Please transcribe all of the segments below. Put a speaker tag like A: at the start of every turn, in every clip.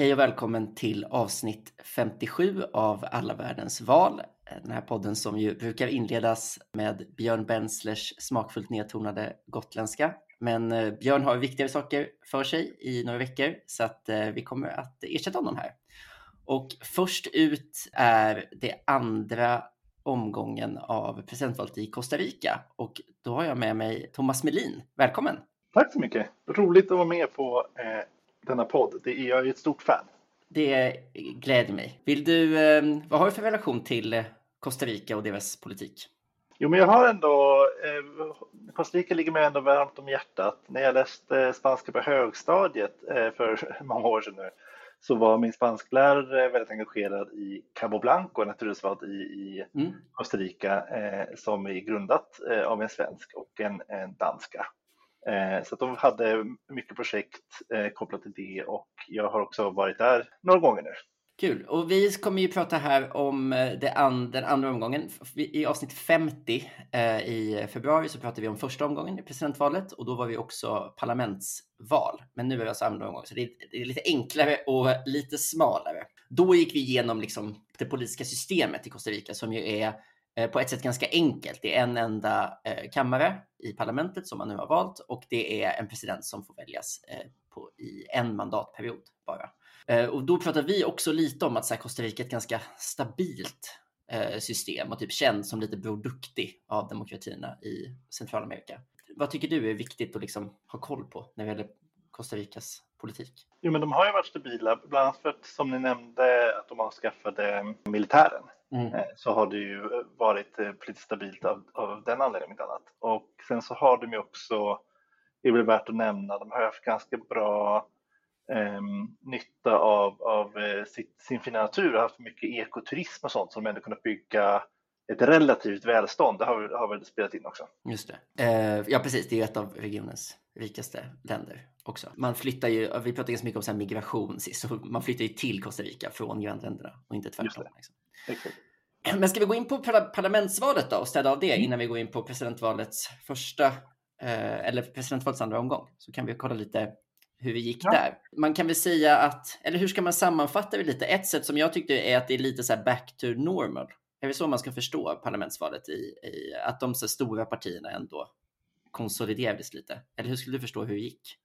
A: Hej och välkommen till avsnitt 57 av Alla världens val. Den här podden som ju brukar inledas med Björn Benslers smakfullt nedtonade gotländska. Men eh, Björn har viktigare saker för sig i några veckor så att eh, vi kommer att ersätta honom här. Och först ut är det andra omgången av presidentvalet i Costa Rica och då har jag med mig Thomas Melin. Välkommen!
B: Tack så mycket! Roligt att vara med på eh, denna podd. Det är, jag är ett stort fan.
A: Det gläder mig. Vill du, eh, vad har du för relation till eh, Costa Rica och deras politik?
B: Jo, men jag har ändå, eh, Costa Rica ligger mig ändå varmt om hjärtat. När jag läste spanska på högstadiet eh, för många år sedan nu så var min spansklärare väldigt engagerad i Cabo Blanco, naturreservat i, i mm. Costa Rica eh, som är grundat eh, av en svensk och en, en danska. Eh, så de hade mycket projekt eh, kopplat till det och jag har också varit där några gånger nu.
A: Kul. Och vi kommer ju prata här om eh, det and den andra omgången. I avsnitt 50 eh, i februari så pratade vi om första omgången i presidentvalet och då var vi också parlamentsval. Men nu är det alltså andra omgången, så det är, det är, lite enklare och lite smalare. Då gick vi igenom liksom det politiska systemet i Costa Rica som ju är Eh, på ett sätt ganska enkelt. Det är en enda eh, kammare i parlamentet som man nu har valt och det är en president som får väljas eh, på, i en mandatperiod bara. Och då pratar vi också lite om att så här, Costa Rica är ett ganska stabilt system och typ känd som lite Bror Duktig av demokratierna i Centralamerika. Vad tycker du är viktigt att liksom ha koll på när det gäller Costa Ricas politik?
B: Jo, men de har ju varit stabila, bland annat för att som ni nämnde att de avskaffade militären. Mm. Eh, så har det ju varit eh, politiskt stabilt av, av den anledningen inte annat. Och sen så har de ju också, det är väl värt att nämna, de har haft ganska bra eh, nytta av, av eh, sitt, sin fina natur och haft mycket ekoturism och sånt som de ändå kunnat bygga ett relativt välstånd. Det har, har väl spelat in också.
A: Just det. Eh, ja, precis. Det är ett av regionens rikaste länder också. Man flyttar ju, vi pratade ganska mycket om så migration sist, så man flyttar ju till Costa Rica från grannländerna och inte tvärtom. Liksom. Men ska vi gå in på parlamentsvalet då och städa av det mm. innan vi går in på presidentvalets första eh, eller presidentvalets andra omgång så kan vi kolla lite hur vi gick ja. där. Man kan väl säga att, eller hur ska man sammanfatta det lite? Ett sätt som jag tyckte är att det är lite så back to normal. Är det så man ska förstå parlamentsvalet i, i att de så stora partierna ändå konsoliderades lite? Eller hur skulle du förstå hur det gick?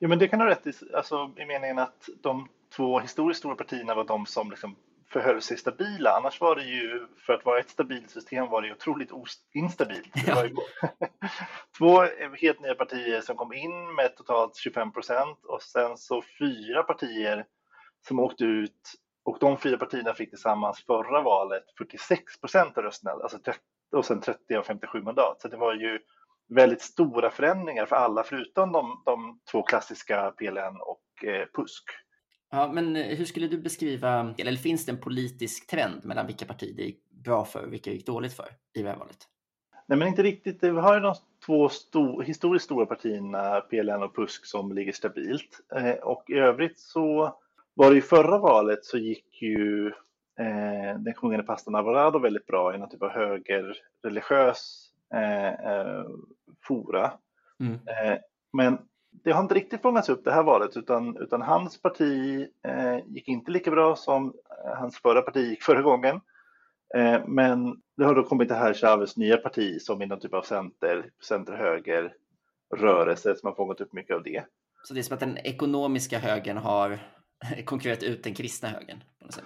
B: Jo, men det kan du ha rätt i, alltså, i meningen att de två historiskt stora partierna var de som liksom förhöll sig stabila. Annars var det ju, för att vara ett stabilt system var det otroligt instabilt. Det var ju två helt nya partier som kom in med totalt 25 procent och sen så fyra partier som åkte ut och de fyra partierna fick tillsammans förra valet 46 procent av rösterna, alltså 30, och sen 30 av 57 mandat. Så det var ju väldigt stora förändringar för alla förutom de, de två klassiska PLN och eh, PUSK.
A: Ja, men eh, hur skulle du beskriva, eller finns det en politisk trend mellan vilka partier det gick bra för och vilka det gick dåligt för i det här valet?
B: Nej, men inte riktigt. Vi har ju de två stor, historiskt stora partierna, PLN och PUSK, som ligger stabilt. Eh, och i övrigt så var det i förra valet så gick ju eh, den sjungande pastorn Alvarado väldigt bra i någon typ av högerreligiös eh, eh, fora. Mm. Eh, men det har inte riktigt fångats upp det här valet utan, utan hans parti eh, gick inte lika bra som eh, hans förra parti gick förra gången. Eh, men det har då kommit det här Chavez nya parti som är någon typ av center, center-höger rörelse som har fångat upp mycket av det.
A: Så det är som att den ekonomiska högern har konkurrerat ut den kristna högern på något sätt?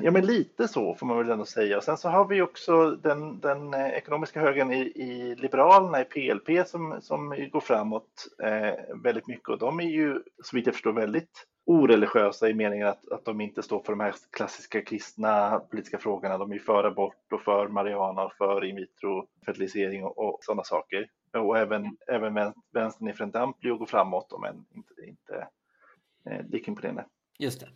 B: Ja, men lite så får man väl ändå säga. Och sen så har vi också den, den eh, ekonomiska högern i, i, Liberalerna, i PLP, som, som går framåt eh, väldigt mycket. Och de är ju, så vitt jag förstår, väldigt oreligiösa i meningen att, att de inte står för de här klassiska kristna politiska frågorna. De är för abort och för marijuana och för in vitro-fertilisering och, och sådana saker. Och även, även vänstern i Frente Amplio går framåt, men inte, inte eh, lika imponerande.
A: Just det.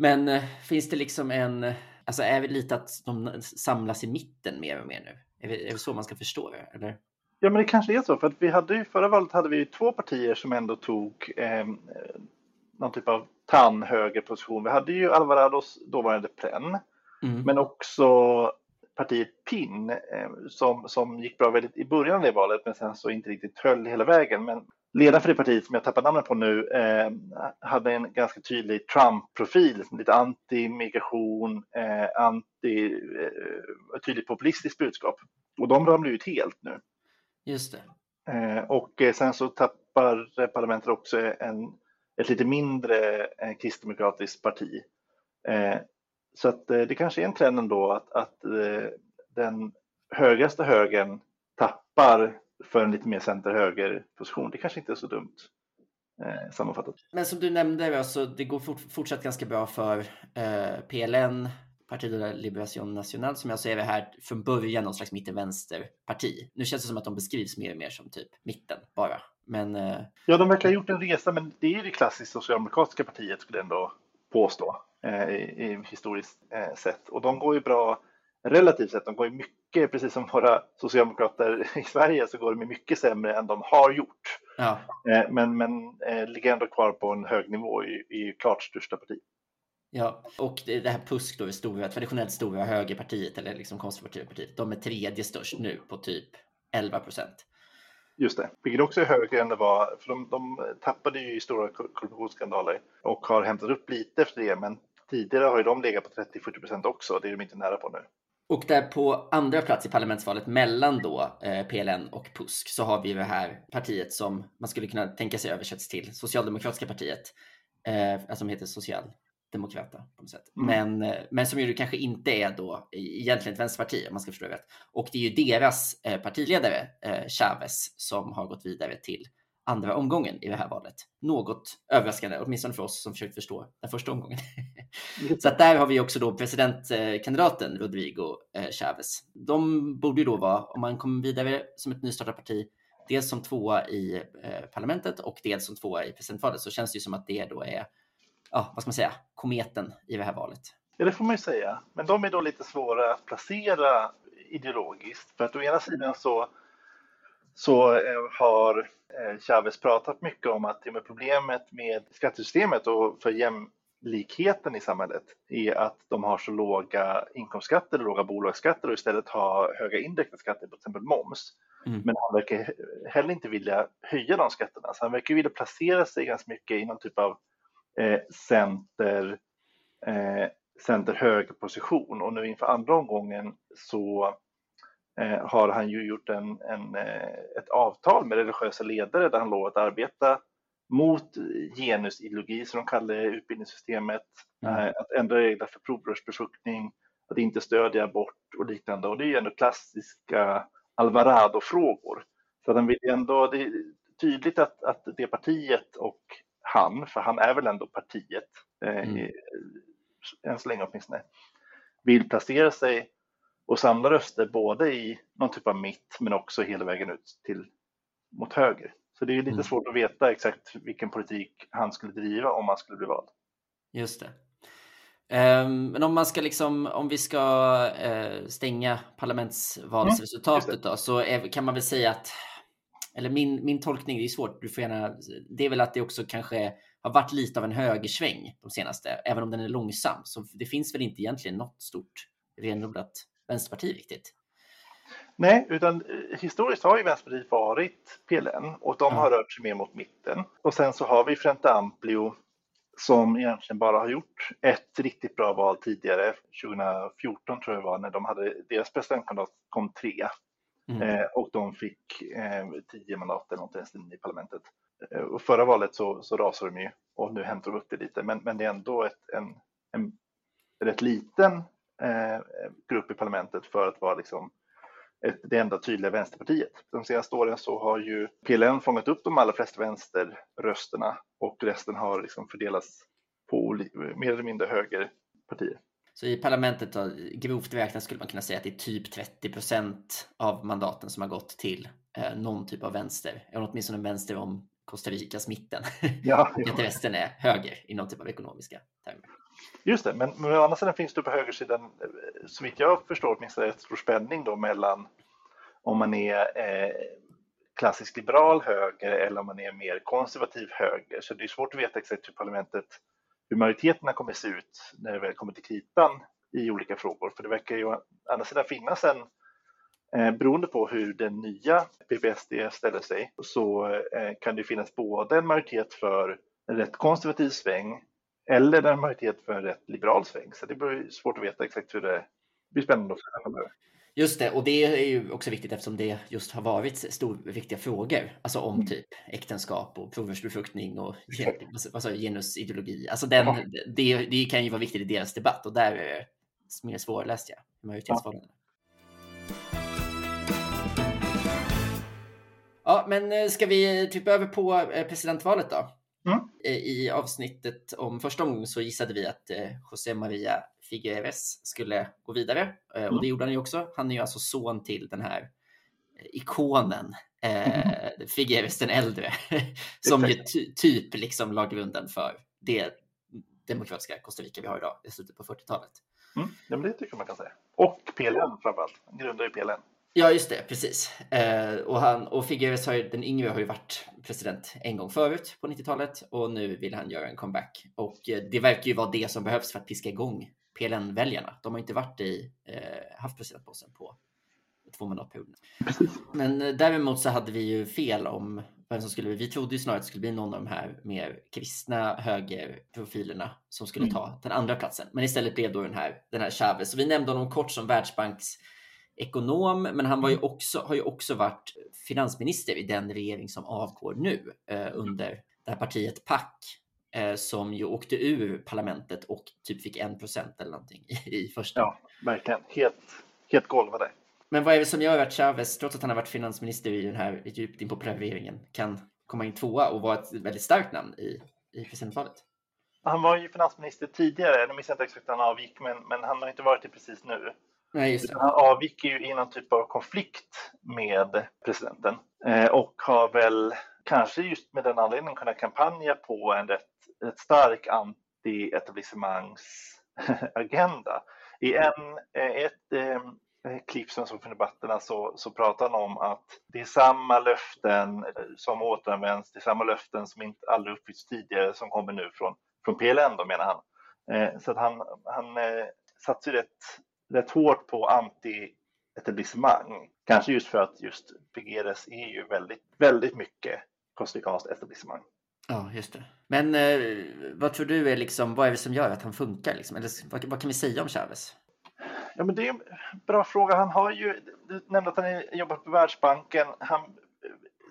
A: Men eh, finns det liksom en, alltså är det lite att de samlas i mitten mer och mer nu? Är det, är det så man ska förstå det? Eller?
B: Ja, men det kanske är så. För att vi hade ju, förra valet hade vi två partier som ändå tog eh, någon typ av tandhögerposition. Vi hade ju Alvarados dåvarande PLEN, mm. men också partiet PIN eh, som, som gick bra väldigt i början av det valet, men sen så inte riktigt höll hela vägen. Men ledaren för det partiet som jag tappar namnet på nu eh, hade en ganska tydlig Trump-profil, lite anti-migration, eh, anti, eh, tydligt populistiskt budskap. Och de ramlar ut helt nu.
A: Just det.
B: Eh, och eh, sen så tappar parlamentet också en, ett lite mindre eh, kristdemokratiskt parti. Eh, så att det kanske är en trend ändå att, att den högraste högern tappar för en lite mer center-höger-position. Det kanske inte är så dumt eh, sammanfattat.
A: Men som du nämnde, alltså, det går fort, fortsatt ganska bra för eh, PLN, Partido de Liberación Nacional, som jag ser det här från början någon slags mitten-vänster-parti. Nu känns det som att de beskrivs mer och mer som typ mitten bara. Men, eh...
B: Ja, de verkar ha gjort en resa, men det är det klassiskt socialdemokratiska partiet skulle jag ändå påstå eh, i, i historiskt eh, sett. Och de går ju bra relativt sett, de går ju mycket, precis som våra socialdemokrater i Sverige, så går de mycket sämre än de har gjort. Ja. Eh, men, men eh, ligger ändå kvar på en hög nivå i, i klart största parti.
A: Ja, och det här PUSK då, stora, traditionellt stora högerpartiet eller liksom konservativa partiet, de är tredje störst nu på typ 11 procent.
B: Just det, vilket också är högre än det var, för de, de tappade ju i stora korruptionsskandaler och har hämtat upp lite efter det, men tidigare har ju de legat på 30-40 procent också, det är de inte nära på nu.
A: Och där på andra plats i parlamentsvalet mellan då eh, PLN och PUSK så har vi det här partiet som man skulle kunna tänka sig översätts till Socialdemokratiska partiet, eh, alltså som heter Socialdemokrata på något sätt. Mm. Men, eh, men som ju kanske inte är då egentligen ett vänsterparti om man ska förstå det rätt. Och det är ju deras eh, partiledare eh, Chavez som har gått vidare till andra omgången i det här valet. Något överraskande, åtminstone för oss som försökt förstå den första omgången. så att där har vi också då presidentkandidaten Rodrigo eh, Chavez. De borde ju då vara, om man kommer vidare som ett nystartat parti, dels som tvåa i eh, parlamentet och dels som tvåa i presidentvalet så känns det ju som att det då är, ja, vad ska man säga, kometen i det här valet.
B: Ja, det får man ju säga. Men de är då lite svåra att placera ideologiskt. För att å ena sidan så, så eh, har Chavez pratat mycket om att ja, problemet med skattesystemet och för jämlikheten i samhället är att de har så låga inkomstskatter och låga bolagsskatter och istället har höga indirekta skatter, till exempel moms. Mm. Men han verkar heller inte vilja höja de skatterna, så han verkar vilja placera sig ganska mycket i någon typ av eh, center, eh, center högerposition och nu inför andra omgången så Eh, har han ju gjort en, en, eh, ett avtal med religiösa ledare där han lovat att arbeta mot genusideologi, som de kallar det, utbildningssystemet, mm. Eh, att ändra regler för provrörsbefruktning, att inte stödja abort och liknande. Och det är ju ändå klassiska Alvarado-frågor. Så att han vill ändå, det är tydligt att, att det partiet och han, för han är väl ändå partiet, mm. eh, än så länge åtminstone, vill placera sig och samla röster både i någon typ av mitt men också hela vägen ut till mot höger. Så det är lite mm. svårt att veta exakt vilken politik han skulle driva om han skulle bli vald.
A: Just det. Um, men om man ska liksom, om vi ska uh, stänga parlamentsvalsresultatet mm, då, så kan man väl säga att, eller min, min tolkning, det är svårt, du får gärna, det är väl att det också kanske har varit lite av en högersväng de senaste, även om den är långsam. Så det finns väl inte egentligen något stort renodlat Vänsterparti riktigt.
B: Nej, utan eh, historiskt har ju Vänsterpartiet varit PLN och de har rört sig mer mot mitten. Och sen så har vi Frente Amplio som egentligen bara har gjort ett riktigt bra val tidigare, 2014 tror jag det var, när de hade, deras presidentkandidat kom tre. Mm. Eh, och de fick eh, tio mandat eller någonting i parlamentet. Eh, och förra valet så, så rasade de ju och nu hämtar de upp det lite, men, men det är ändå ett, en, en rätt liten eh, grupp i parlamentet för att vara liksom ett, det enda tydliga vänsterpartiet. De senaste åren så har ju PLN fångat upp de allra flesta vänsterrösterna och resten har liksom fördelats på mer eller mindre högerpartier.
A: Så i parlamentet då, grovt räknat skulle man kunna säga att det är typ 30 procent av mandaten som har gått till eh, någon typ av vänster, eller åtminstone vänster om Costa Ricas mitten. Ja, ja. resten är höger i någon typ av ekonomiska termer.
B: Just det, men, men å andra sidan finns det på högersidan, eh, så vitt jag förstår, åtminstone ett stor spänning då mellan om man är eh, klassisk liberal höger eller om man är mer konservativ höger. Så det är svårt att veta exakt hur parlamentet, hur majoriteterna kommer att se ut när det väl kommer till kritan i olika frågor. För det verkar ju å andra sidan finnas en, Eh, beroende på hur den nya PPSD ställer sig så eh, kan det finnas både en majoritet för en rätt konservativ sväng eller en majoritet för en rätt liberal sväng. Så det blir svårt att veta exakt hur det blir spännande att följa framöver.
A: Just det, och det är ju också viktigt eftersom det just har varit stor, viktiga frågor, alltså om mm. typ äktenskap och provrörsbefruktning och alltså, genusideologi. Alltså den, ja. det, det kan ju vara viktigt i deras debatt och där är det mer svårläst, ja, majoritetsförhållanden. Ja. ja, men eh, ska vi typ över på eh, presidentvalet då? Mm. Eh, I avsnittet om första omgången så gissade vi att José Maria Figueres skulle gå vidare och mm. det gjorde han ju också. Han är ju alltså son till den här ikonen eh, Figueres den äldre som ju ty typ liksom la grunden för det demokratiska Costa Rica vi har idag i slutet på 40-talet.
B: Mm, ja, det tycker man kan säga. Och PLN framförallt. Han grundade ju PLN.
A: Ja, just det, precis. Eh, och, han, och Figueres, har ju, den yngre, har ju varit president en gång förut på 90-talet och nu vill han göra en comeback. Och eh, det verkar ju vara det som behövs för att piska igång PLN-väljarna. De har inte varit i, eh, haft presidentposten på två mandatperioder. Men eh, däremot så hade vi ju fel om vem som skulle, vi trodde ju snarare att det skulle bli någon av de här mer kristna högerprofilerna som skulle mm. ta den andra platsen. Men istället blev då den här, den här Chavez. Så vi nämnde honom kort som Världsbanks ekonom, men han var ju mm. också, har ju också varit finansminister i den regering som avgår nu eh, under det här partiet PAC eh, som ju åkte ur parlamentet och typ fick en procent eller någonting i, i första.
B: Ja, verkligen. Helt, helt golvade.
A: Men vad är det som gör att Chavez, trots att han har varit finansminister i den här djupt impopulära regeringen, kan komma in tvåa och vara ett väldigt starkt namn i, i presidentvalet?
B: Han var ju finansminister tidigare, nu minns jag inte exakt när han avgick, men, men han har inte varit det precis nu.
A: Nej, just det.
B: Han avgick ju i någon typ av konflikt med presidenten eh, och har väl kanske just med den anledningen kunnat kampanja på en rätt, rätt stark anti-etablissemangsagenda. I en, eh, ett eh, klipp som såg från debatterna så, så pratar han om att det är samma löften som återanvänds, det är samma löften som inte aldrig uppfyllts tidigare som kommer nu från, från PLN då menar han. Eh, så att han, han eh, satsar rätt, rätt hårt på anti-etablissemang. Kanske just för att just Figueres är ju väldigt, väldigt mycket kostikanskt etablissemang.
A: Ja, just det. Men eh, vad tror du är liksom, vad är det som gör att han funkar? Liksom? Eller vad, vad kan vi säga om Chavez?
B: Ja, men det är en bra fråga. Han har ju, du nämnde att han jobbat på Världsbanken. Han,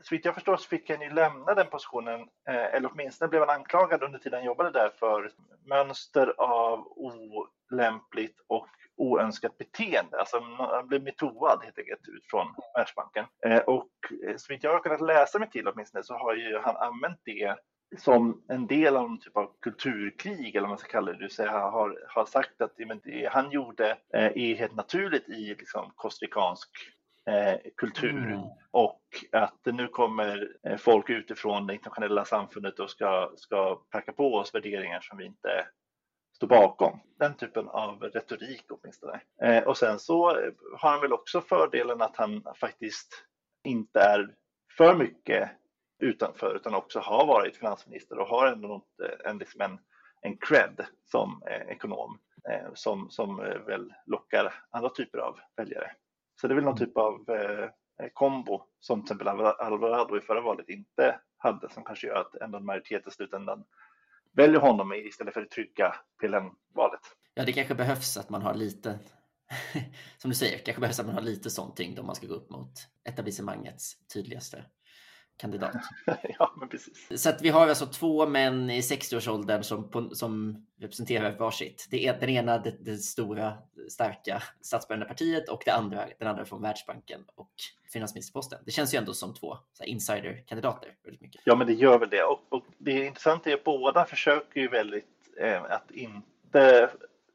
B: så vitt jag förstår så fick han ju lämna den positionen, eh, eller åtminstone blev han anklagad under tiden han jobbade där för mönster av olämpligt och oönskat beteende. Alltså han blev metoad helt enkelt utifrån Världsbanken. Eh, och så vitt jag har kunnat läsa mig till åtminstone så har ju han använt det som en del av en typ av kulturkrig eller vad man ska kalla det, det vill säga har, har sagt att det han gjorde eh, är helt naturligt i liksom, kostarikansk eh, kultur mm. och att nu kommer eh, folk utifrån det internationella samfundet och ska, ska packa på oss värderingar som vi inte står bakom. Den typen av retorik åtminstone. Eh, och sen så har han väl också fördelen att han faktiskt inte är för mycket utanför utan också har varit finansminister och har ändå en, liksom en, en cred som eh, ekonom eh, som, som eh, väl lockar andra typer av väljare. Så det är väl någon typ av eh, kombo som till exempel Alvarado i förra valet inte hade som kanske gör att ändå en majoritet i slutändan väljer honom istället för det trygga PLM-valet.
A: Ja, det kanske behövs att man har lite, som du säger, kanske behövs att man har lite sånt tyngd om man ska gå upp mot etablissemangets tydligaste kandidat.
B: ja, men precis.
A: Så att vi har alltså två män i 60-årsåldern som, som representerar varsitt. Det är den ena det, det stora, starka statsbärande partiet och det andra, den andra från Världsbanken och finansministerposten. Det känns ju ändå som två insiderkandidater. Väldigt mycket.
B: Ja, men det gör väl det. Och, och det intressanta är att båda försöker ju väldigt eh, att inte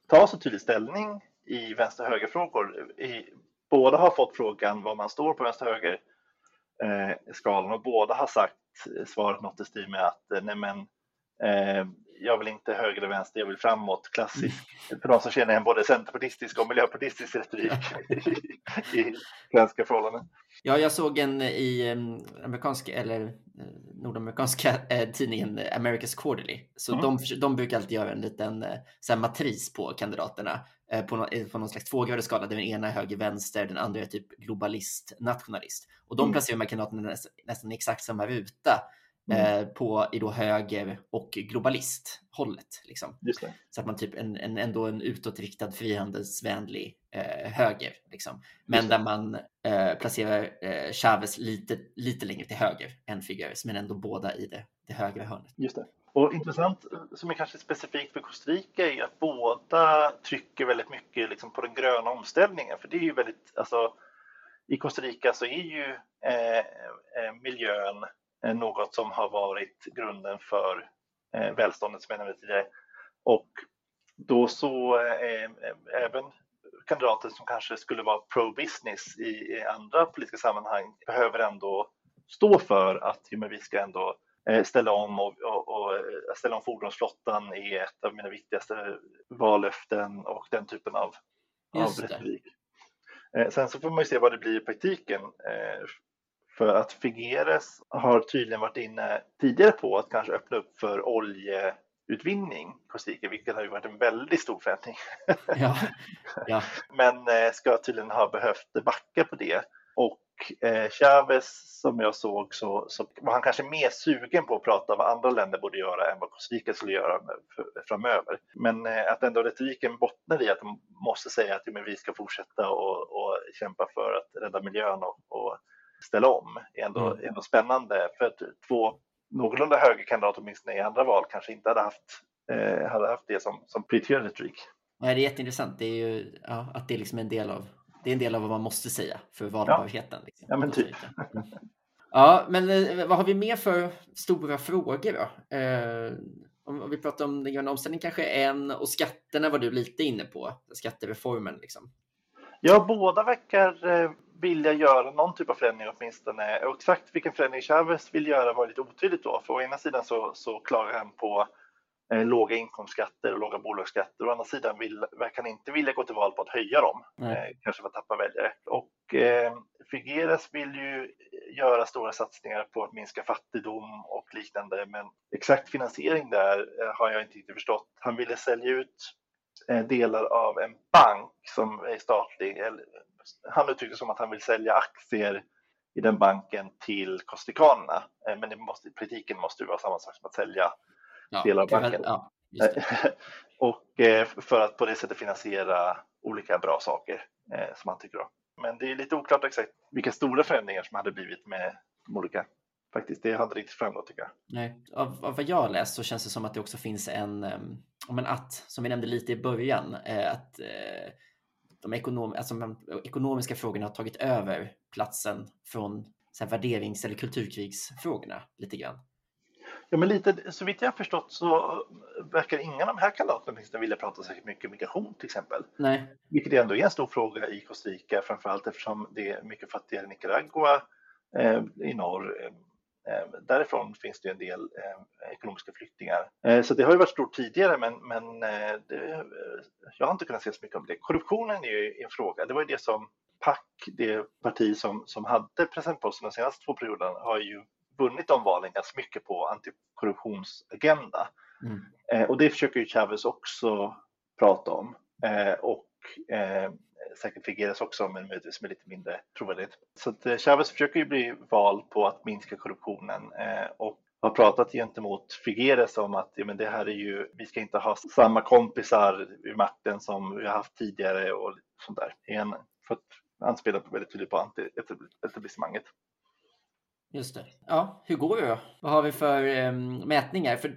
B: ta så tydlig ställning i vänster-höger-frågor. Båda har fått frågan var man står på vänster-höger eh, skalan. Och båda har sagt eh, svaret något i stil med att eh, nej men, eh, jag vill inte höger eller vänster, jag vill framåt, klassisk, för de som känner igen både centerpartistisk och miljöpartistisk retorik i, i svenska förhållanden.
A: Ja, jag såg en i amerikanska eller nordamerikanska eh, tidningen America's Quarterly. Så mm. de, de brukar alltid göra en liten eh, så matris på kandidaterna eh, på, no, på någon slags tvågradig skala där den ena är höger-vänster, den andra är typ globalist, nationalist. Och de mm. placerar de här kandidaterna nästan, nästan exakt samma ruta Mm. Eh, på i då höger och globalisthållet. Liksom. Så att man typ en, en, ändå en utåtriktad frihandelsvänlig eh, höger. Liksom. Men där man eh, placerar eh, Chavez lite, lite längre till höger än Figueres, men ändå båda i det, det högra hörnet.
B: Just det. Och intressant, som är kanske specifikt för Costa Rica, är att båda trycker väldigt mycket liksom, på den gröna omställningen. För det är ju väldigt, alltså, i Costa Rica så är ju eh, eh miljön Eh, något som har varit grunden för eh, välståndet som jag nämnde tidigare. Och då så eh, även kandidater som kanske skulle vara pro-business i, andra politiska sammanhang behöver ändå stå för att jo, vi ska ändå ställa om och, och, och, ställa om fordonsflottan är ett av mina viktigaste vallöften och den typen av, av retorik. Sen så får man ju se vad det blir i praktiken. För att Figueres har tydligen varit inne tidigare på att kanske öppna upp för oljeutvinning Costa Rica, vilket har ju varit en väldigt stor förändring. Ja. Ja. Men eh, ska tydligen ha behövt backa på det. Och eh, Chavez, som jag såg, så, så var han kanske mer sugen på att prata om vad andra länder borde göra än vad Costa Rica skulle göra framöver. Men eh, att ändå retoriken bottnar i att de måste säga att ja, men vi ska fortsätta och, och kämpa för att rädda miljön och, och ställa om är ändå, mm. ändå spännande. För att två någorlunda högerkandidater åtminstone i andra val kanske inte hade haft, eh, hade haft det som, som prioriterad retorik.
A: Ja, det är jätteintressant. Det är ju ja, att det är liksom en del av det är en del av vad man måste säga för valbarheten.
B: Ja, liksom. ja men typ.
A: Ja, men eh, vad har vi mer för stora frågor då? Eh, om, vi pratar om den gröna omställningen kanske en och skatterna var du lite inne på, skattereformen. Liksom.
B: Ja, båda verkar eh, vilja göra någon typ av förändring åtminstone. Och exakt vilken förändring Chavez vill göra var lite otydligt då. För å ena sidan så, så klagar han på eh, låga inkomstskatter och låga bolagsskatter. Å andra sidan vill, verkar han inte vilja gå till val på att höja dem, eh, kanske för att tappa väljare. Och eh, Figueres vill ju göra stora satsningar på att minska fattigdom och liknande. Men exakt finansiering där eh, har jag inte riktigt förstått. Han ville sälja ut delar av en bank som är statlig, han uttryckte som att han vill sälja aktier i den banken till kostikanerna. Eh, men det måste, politiken måste ju vara samma sak som att sälja ja, delar av banken. Ja, och eh, för att på det sättet finansiera olika bra saker eh, som han tycker om. Men det är lite oklart exakt vilka stora förändringar som hade blivit med de olika faktiskt. Det inte riktigt framgått tycker jag.
A: Nej, av, av vad jag har läst så känns det som att det också finns en, um, en att, som vi nämnde lite i början, eh, att eh, de ekonom, alltså, de ekonomiska frågorna har tagit över platsen från så här, värderings eller kulturkrigsfrågorna lite grann.
B: Ja, men lite, så vitt jag har förstått så verkar ingen av de här kandidaterna vilja prata särskilt mycket migration till exempel.
A: Nej.
B: Vilket ändå är en stor fråga i Costa Rica, framförallt eftersom det är mycket fattigare i Nicaragua eh, i norr. Eh, Eh, därifrån finns det en del eh, ekonomiska flyktingar. Eh, så det har ju varit stort tidigare men, men det, jag har inte kunnat se så mycket om det. Korruptionen är ju en fråga. Det var ju det som PAC, det parti som, som hade presidentposten de senaste två perioderna, har ju vunnit de valen ganska mycket på antikorruptionsagenda. Mm. och det försöker ju Chavez också prata om. och Eh, säkert Figueres också, men möjligtvis med lite mindre trovärdighet. Så att eh, Chavez försöker ju bli vald på att minska korruptionen eh, och har pratat gentemot Figueres om att ja, men det här är ju, vi ska inte ha samma kompisar vid makten som vi har haft tidigare och sånt där. En, för att anspela väldigt tydligt på antietablissemanget.
A: Just det. Ja, hur går det då? Vad har vi för um, mätningar? För,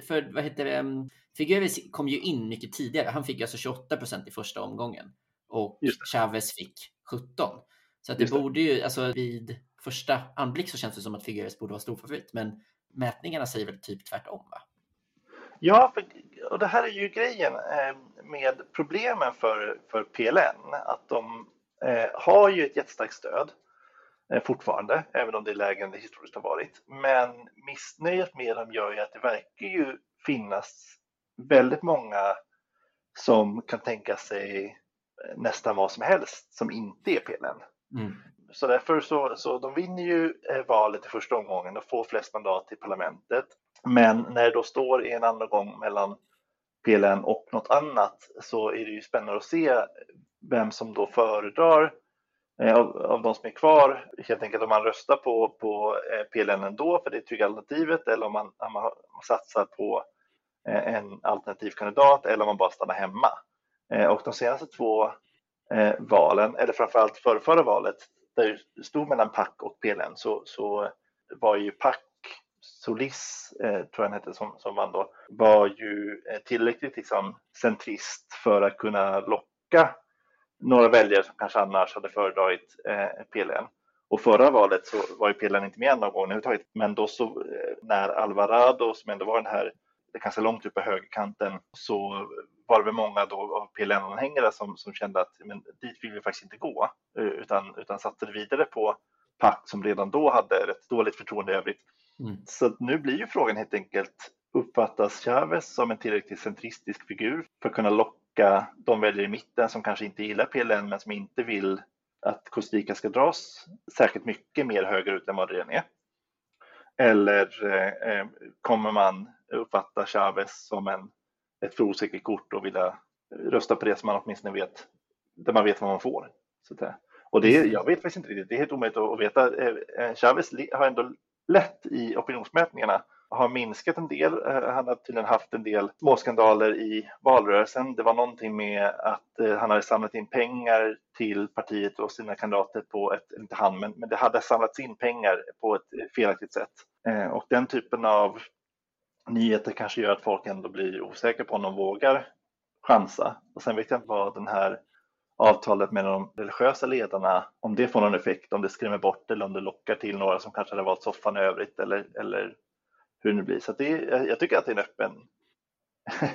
A: för vad heter det? Figueres kom ju in mycket tidigare. Han fick alltså 28 procent i första omgången och Chavez fick 17. Så att det, det borde ju, alltså vid första anblick så känns det som att Figueres borde vara storfavorit, men mätningarna säger väl typ tvärtom va?
B: Ja, för, och det här är ju grejen eh, med problemen för, för PLN, att de eh, har ju ett jättestarkt stöd eh, fortfarande, även om det är lägre än det historiskt har varit. Men missnöjet med dem gör ju att det verkar ju finnas väldigt många som kan tänka sig nästan vad som helst som inte är PLN. Mm. Så därför så, så de vinner ju eh, valet i första omgången och får flest mandat i parlamentet. Men när det då står i en andra gång mellan PLN och något annat så är det ju spännande att se vem som då föredrar eh, av, av de som är kvar, helt enkelt om man röstar på, på eh, PLN ändå, för det är trygga alternativet, eller om man, om man satsar på Eh, en alternativ kandidat eller om man bara stannar hemma. Eh, och de senaste två eh, valen, eller framförallt förra, förra valet, där det stod mellan PAC och PLN så, så var ju PAC Solis, eh, tror jag han hette, som, som vann då, var ju tillräckligt liksom, centrist för att kunna locka några väljare som kanske annars hade föredragit eh, PLN. Och förra valet så var ju PLN inte med någon gång överhuvudtaget, men då så eh, när Alvarado, som ändå var den här ganska långt upp på högerkanten, så var det väl många då av PLN-anhängare som, som kände att men dit vill vi faktiskt inte gå, eh, utan, utan satsade vidare på PAC som redan då hade rätt dåligt förtroende i övrigt. Mm. Så nu blir ju frågan helt enkelt, uppfattas Chavez som en tillräckligt centristisk figur för att kunna locka de väljare i mitten som kanske inte gillar PLN men som inte vill att Costa Rica ska dras särskilt mycket mer högerut än vad det redan är? Eller eh, eh kommer man uppfatta Chavez som en ett osäkert kort och vilja rösta på det som man åtminstone vet, där man vet vad man får. Så att, och det, jag vet faktiskt inte riktigt, det är helt omöjligt att veta. Eh, eh, Chavez har ändå lätt i opinionsmätningarna har minskat en del. Eh, han har tydligen haft en del småskandaler i valrörelsen. Det var någonting med att han hade samlat in pengar till partiet och sina kandidater på ett, inte han, men, men det hade samlats in pengar på ett felaktigt sätt. Och den typen av nyheter kanske gör att folk ändå blir osäkra på om de vågar chansa. Och sen vet jag inte vad den här avtalet med de religiösa ledarna, om det får någon effekt, om det skrämmer bort eller om det lockar till några som kanske hade valt soffan i övrigt eller, eller hur det blir. Så det jag tycker att det är en öppen,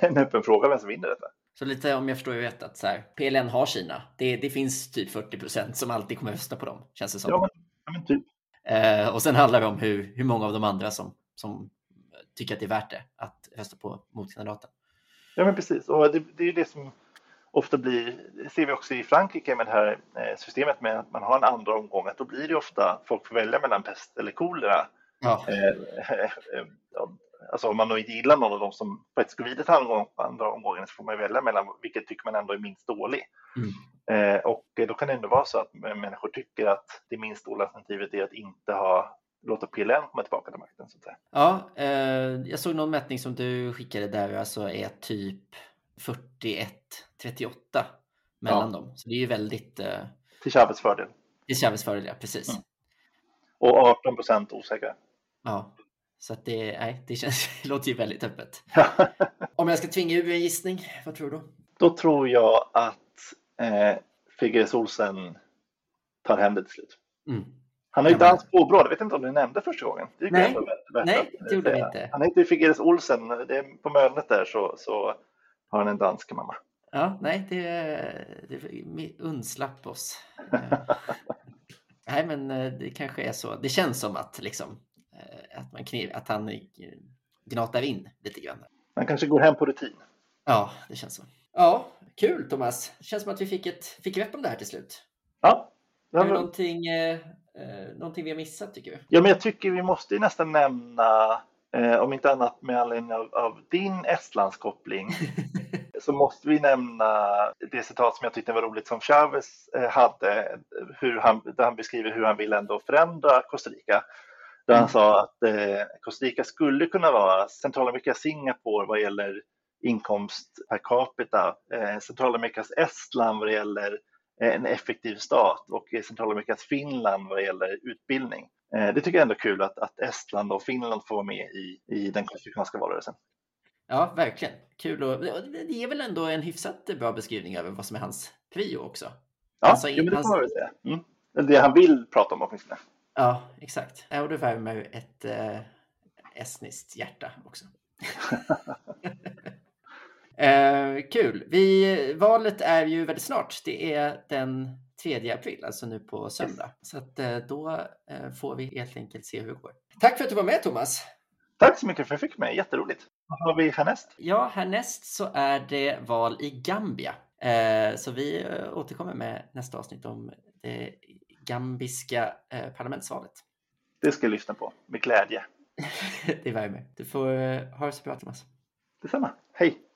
B: en öppen fråga vem som vinner detta.
A: Så lite om jag förstår ju rätt att så här, PLN har Kina. Det, det finns typ 40 procent som alltid kommer rösta på dem, känns det som.
B: Ja, men, ja, men typ.
A: Eh, och sen handlar det om hur, hur många av de andra som, som tycker att det är värt det att rösta på motkandidaten.
B: Ja, men precis. Och det, det är det som ofta blir, det ser vi också i Frankrike med det här eh, systemet med att man har en andra omgång, att då blir det ofta folk får välja mellan pest eller kolera. Ja. Eh, eh, alltså om man då inte gillar någon av dem som faktiskt går vidare till andra omgången så får man välja mellan vilket tycker man ändå är minst dålig. Mm. och då kan det ändå vara så att människor tycker att det minst dåliga alternativet är att inte ha låta PLN komma tillbaka till makten. Så att säga.
A: Ja, eh, jag såg någon mätning som du skickade där, alltså är typ 41-38 mellan ja. dem. Så det är ju väldigt... Eh,
B: till Chavez fördel.
A: Till Chavez fördel, ja, precis. Mm.
B: Och 18 procent osäkra.
A: Ja, så att det, nej, det, känns, det låter ju väldigt öppet. Om jag ska tvinga ur en gissning, vad tror du
B: då? tror jag att eh, Figueres Olsen tar hem det till slut. Mm. Han har ju dansat på bra, det vet inte om du nämnde första gången.
A: Det nej, värt, nej, det gjorde vi inte.
B: Han heter Figueres Olsen, det är på Mölnet där så, så har han en dansk mamma.
A: Ja, nej, det, det undslapp oss. nej, men eh, det kanske är så. Det känns som att, liksom, eh, att, man kniv, att han gnatar in lite grann.
B: Han kanske går hem på rutin.
A: Ja, det känns så. Ja, kul Thomas. Det känns som att vi fick ett fick grepp om det här till slut.
B: Ja.
A: Är det någonting eh, någonting vi har missat tycker du?
B: Ja, men jag tycker vi måste nästan nämna, eh, om inte annat med anledning av, av din Estlandskoppling, så måste vi nämna det citat som jag tyckte var roligt som Chavez eh, hade, hur han, där han beskriver hur han vill ändå förändra Costa Rica. Där han mm. sa att eh, Costa Rica skulle kunna vara Centralamerika Singapore vad gäller inkomst per capita, eh, Centralamerikas Estland vad det gäller en effektiv stat och Centralamerikas Finland vad gäller utbildning. Eh, det tycker jag ändå är kul att, att Estland och Finland får vara med i, i den konstitutionella valrörelsen.
A: Ja, verkligen. Kul och det är väl ändå en hyfsat bra beskrivning över vad som är hans prio också.
B: Ja, alltså, jo, men det får man väl säga. Mm. Det han vill prata om åtminstone.
A: Ja, exakt. och det värmer ett eh, estniskt hjärta också. Eh, kul! Vi, valet är ju väldigt snart. Det är den 3 april, alltså nu på söndag. Så att, eh, då eh, får vi helt enkelt se hur det går. Tack för att du var med Thomas!
B: Tack så mycket för att jag fick med. Jätteroligt. Vad har vi härnäst?
A: Ja, härnäst så är det val i Gambia. Eh, så vi återkommer med nästa avsnitt om det gambiska parlamentsvalet.
B: Det ska jag lyssna på med glädje.
A: det värmer. Du får ha det så bra Thomas.
B: Detsamma. Hej!